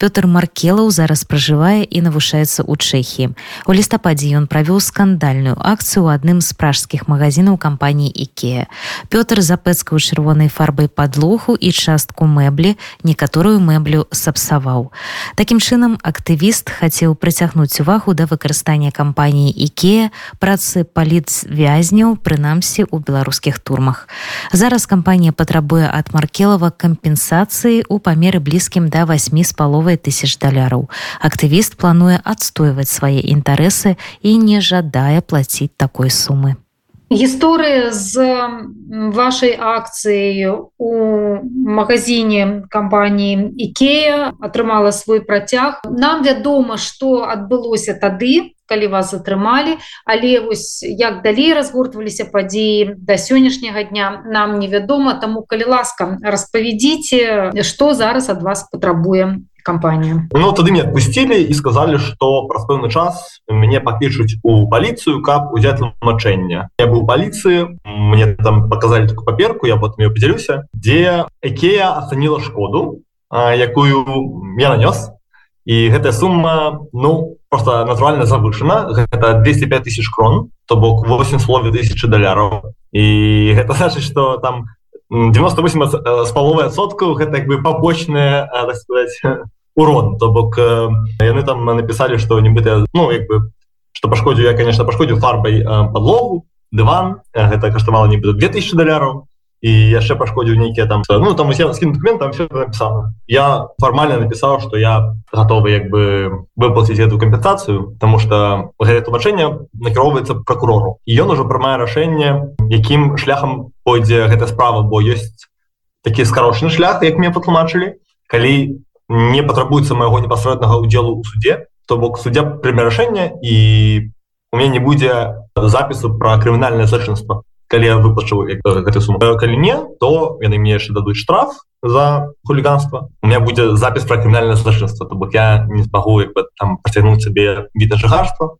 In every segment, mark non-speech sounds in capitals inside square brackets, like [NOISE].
Пётр Маркелаў зараз пражывае і навушаецца ў Чэхіі. У лістападзе ён правёў скандальную акцыю ў адным з пражскіх магазінаў кампаніі Ікея. Пётр запэцкаў чырвонай фарбай падлоху і частку мэблі, некаторую мэблю сапсаваў. Такім чынам актывіст хацеў прыцягнуць увагу да выкарыстання кампаніі Ікея працы паліцвязняў прынамсі ў беларускіх турмах. Зараз кампанія патрабуе ад маркелава кампенсацыі ў памеры блізкім да 8 з паловай паловай тысяч даляраў. Актывіст плануе адстойваць свае інтарэсы і не жадае плаціць такой сумы. Гісторыя з вашай акцыяй у магазине кампаніі Ікея атрымала свой працяг. Нам вядома, што адбылося тады, калі вас затрымалі але вось як далей разгортваліся падзеі да сённяшняга дня нам невядома таму калі ласка распавядзіце што зараз ад вас патрабуем кампанія Ну тады мне отпусцілі і сказалі што праз пэўны час мяне папішуць у паліцыю каб узяць тлумачэнне я быў паліцыі мне там показалі такую паперку я потым ее подзялюся дзе Экея ацаніла шкоду якую я нанёс і гэтая сума ну просто натуральна завышана гэта 205 тысяч крон то бок 8 слове тысячи даляраў і гэта [LAUGHS] значит что там 98 з паловай адсоткаў гэта як бы пабочная сказать [LAUGHS] урон. То бок яны там написали что нібыта ну як бы что пашкодзіў я конечно пашкодзіў фарбай подлогу дыван гэта каштавала нібыта 2000 даляраў і яшчэ пашкодзіў нейкія там ну там усе скін документам все написано. Я фармальна написал что я готовы як бы выплаціць эту кампенсацыю потому что гэта тлумачэнне накіроўваецца прокурору. І ён ужо прымае рашэнне якім шляхам пойдзе гэта справа бо ёсць такі скарочаны шлях як мне патлумачылі калі не патрабуецца майго непасрэднага удзелу ў суде то бок суддзя прыме рашэння і у меня не будзе запісу пра крымінальнае злачынства калі я выплачу гэты сум калі не то яны мне яшчэ дадуць штраф за хуліганства у меня будзе запіс пра крымінальнае злачынства то бок я не змагу там працягнуць сабе від жыхарства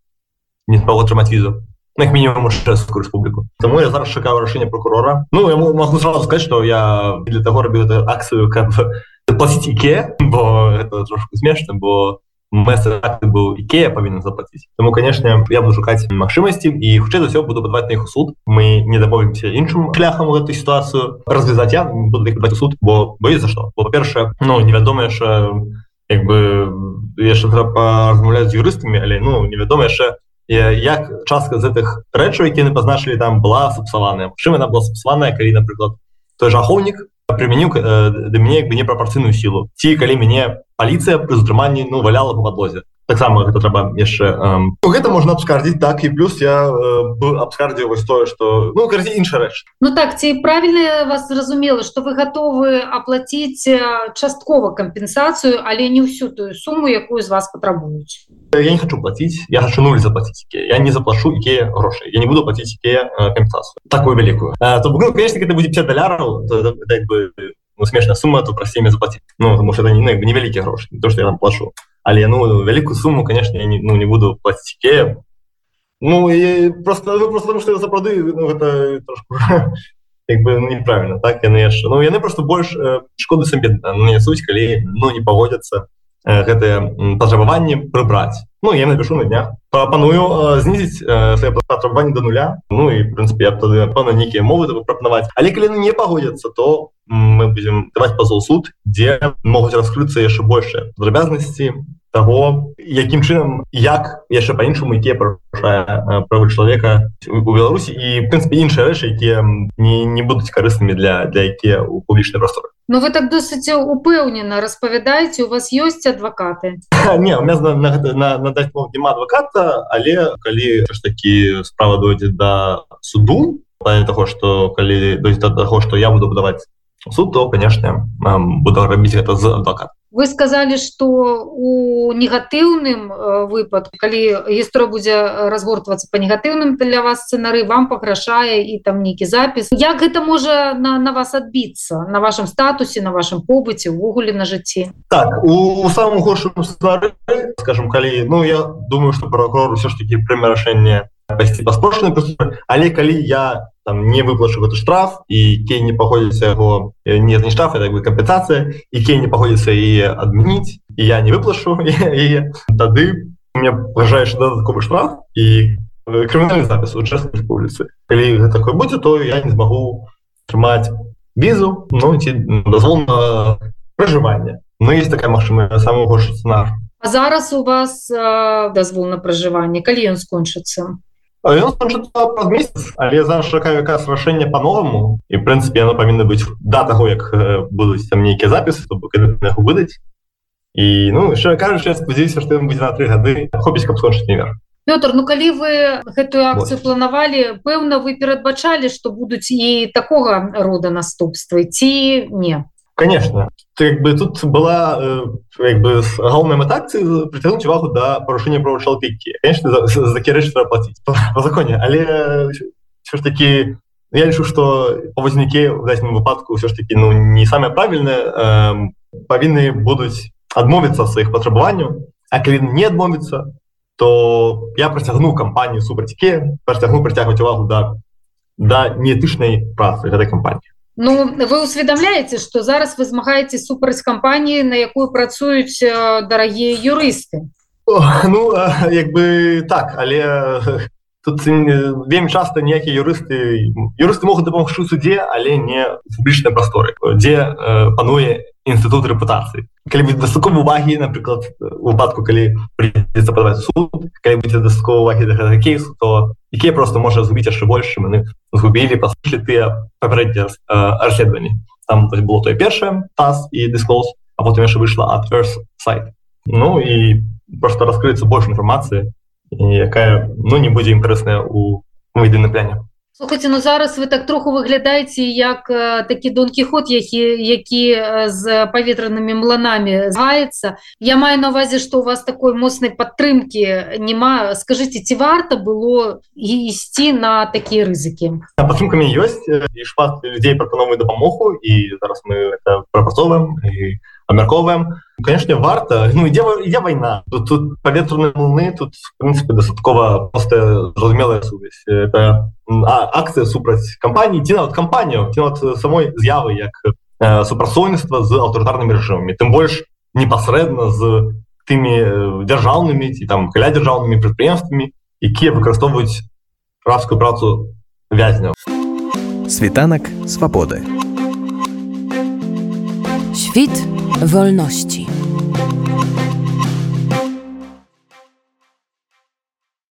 не смогу атрымаць візу. Як мінімум чэшскую рэспубліку Таму я зараз чакаю рашэння прокурора. Ну я могу сразу сказать что я для таго рабіў акцыю как [LAUGHS] заплатить Ике, бо это трошку смешно, бо место был Икея повинен заплатить. Тому, конечно, я буду шукать машимости и худше за все буду подавать на их суд. Мы не добавимся иншим шляхом в эту ситуацию. Развязать я буду их подавать в суд, бо боюсь за что. Бо, по-перше, ну, неведомо, что как бы яшчэ трэба размаўляць з юрыстамі але ну невядома яшчэ як частка з гэтых рэчаў які яны пазначылі там была сапсаваная чым она была сапсаваная калі напрыклад той жа ахоўнік прымяніў э, да мяне бы непрапорцыйную сілу ці калі мяне паліцыя пры затрыманні ну валяла по падлозе таксама гэта трэба яшчэ э, гэта можна абскардзіць так і плюс я э, абскардзіў вось тое что ну карці інша рэч Ну так ці правільна вас зразумела что вы готовы аплаціць часткова кампенсацыю але не ўсю тую суму якую з вас патрабуюць я не хочу платить я хочу нуль заплатить я не заплашу икея гроши я не буду платить икея компенсацию такую великую а, то, ну, конечно это будет 50 долларов бы ну, смешная сумма то про всеми заплатить ну потому что это не, не великие гроши не то что я там плашу але ну великую сумму конечно я не, ну, не буду платить икея ну и просто ну, просто потому что я запроды ну, это трошку [LAUGHS] как бы ну, неправильно так я наешь ну яны просто больше э, шкоды сабе не суть коли ну не погодятся гэтыя патрабаванні прыбраць Ну я напишу на днях. Прапаную знізіць патрабаванне до нуля. Ну і прынпе я тады пана нейкія мовы прапанаваць але калі не пагодзяцца то мы будзем даваць пазол суд дзе могуць раскрыцца яшчэ большыя падрабязнасці того якім чынам як яшчэ по-іншаму якія парушае правы чалавека у Беларусі. І прынпе іншыя рэчы якія не, не будуць карыснымі для для якія у публічнай прасторы. Ну вы так досыць упэўнена распавядаеце у вас ёсць адвакаты? Не у меня надаць няма адваката але калі ж такі справа дойдзе да суду того что калі дойдзе до таго что я буду будаваць суд то конечно буду рабіць гэта з адвокат вы сказали что у негатыўным выпадку калі гісторыя будзе разгортвацца по негатыўным для вас сцэнары вам пакрашае і там нейкі запіс як гэта можа на, на вас адбіцца на вашем статусе на вашем побыце увогуле на жыцці так у, у самым горшым скажем калі ну я думаю что прокурор все ж таки прыме рашэнне пайсці па спрошанай але калі я там не выплачу гэты штраф і кей не паходзіцца яго не не штраф так бы кампенсацыя і кей не паходзіцца і адмяніць і я не выплачу [LAUGHS] і тады мне пажаеш дадатковы штраф і крымінальны запіс у част вуліцы калі такое будзе то я не змагу трымаць візу ну ці дазвол на пражыванне Ну есть такая магчымая самый горшы сцэнар А зараз у вас э, дазвол на пражыванне калі ён скончыцца месяц але за якраз рашэнне по-новаму і прынцыпе оно павінна быць да таго як будуць там нейкія запісы выдаць і ну яшчэ кажучы спадзяюся што будзе на тры гады хопіць каб скончыць невер Пётр Ну калі вы гэтую акцыю вот. планавалі пэўна вы перадбачалі што будуць і такога рода наступствы ці не конечно. Как бы тут была э, как бы галоўная мэтакцыі притянуть увагу до да парушэння права чалапікі конечно за рэч платить. По, по законе. Але все ж таки я лічу что павознікі в дадзеным выпадку все ж таки ну не самое правильное. Э, павінны будуць адмовіцца сваіх патрабаванняў а калі не адмовіцца то я працягну кампанію супрацьке працягну прыцягваць увагу да да неэтычнай працы гэтай кампаніі Ну вы усведомляете что зараз вы змагаете супраць кампаніі на якую працуюць дарагія юрысты? Ну як бы так але [LAUGHS] тут вельмі часто ніякія юрысты юрысты могуць дапамагчы суддзе але не публічнай прасторы дзе пануе інстытут рэпутацыі калі будзе дастаткова увагі напрыклад выпадку калі придется падаваць суд калі будзе дастаткова увагі да гэтага кейсу то якія просто можа згубіць яшчэ больш мы згубілі паслі тыя папярэднія расследаванні там то было тое першае таз і дысклоус а потым яшчэ выйшла ад сайт Ну і просто раскрыцца больш інфармацыі якая ну не будзе інтарэсная у едыным пляне Слухайте, ну зараз вы так троху выглядаеце як такі донкі ход які які з паветранымі мланамі згаецца Я маю на увазе што у вас такой моцнай падтрымки няма скажитеце ці варта было ісці на такія рызыкі падтрымкамі ёсць і шмат людзей прапановую дапамогу і зараз мы прапрацоўваем і абмярковаем конечно варта ну ідзе ідзе вайна тут, тут паветраныя млны тут принципе дастаткова просто зразумелая сувязь это акцыя супраць кампаніі ці нават кампанію ці нават самой з'явы як э, супрацоўніцтва з аўтарытарнымі рэжымамі тым больш непасрэдна з тымі дзяржаўнымі ці там каля дзяржаўнымі прадпрыемствамі якія выкарыстоўваюць рабскую працу вязняў. Світанак свабоды. Świt wolności.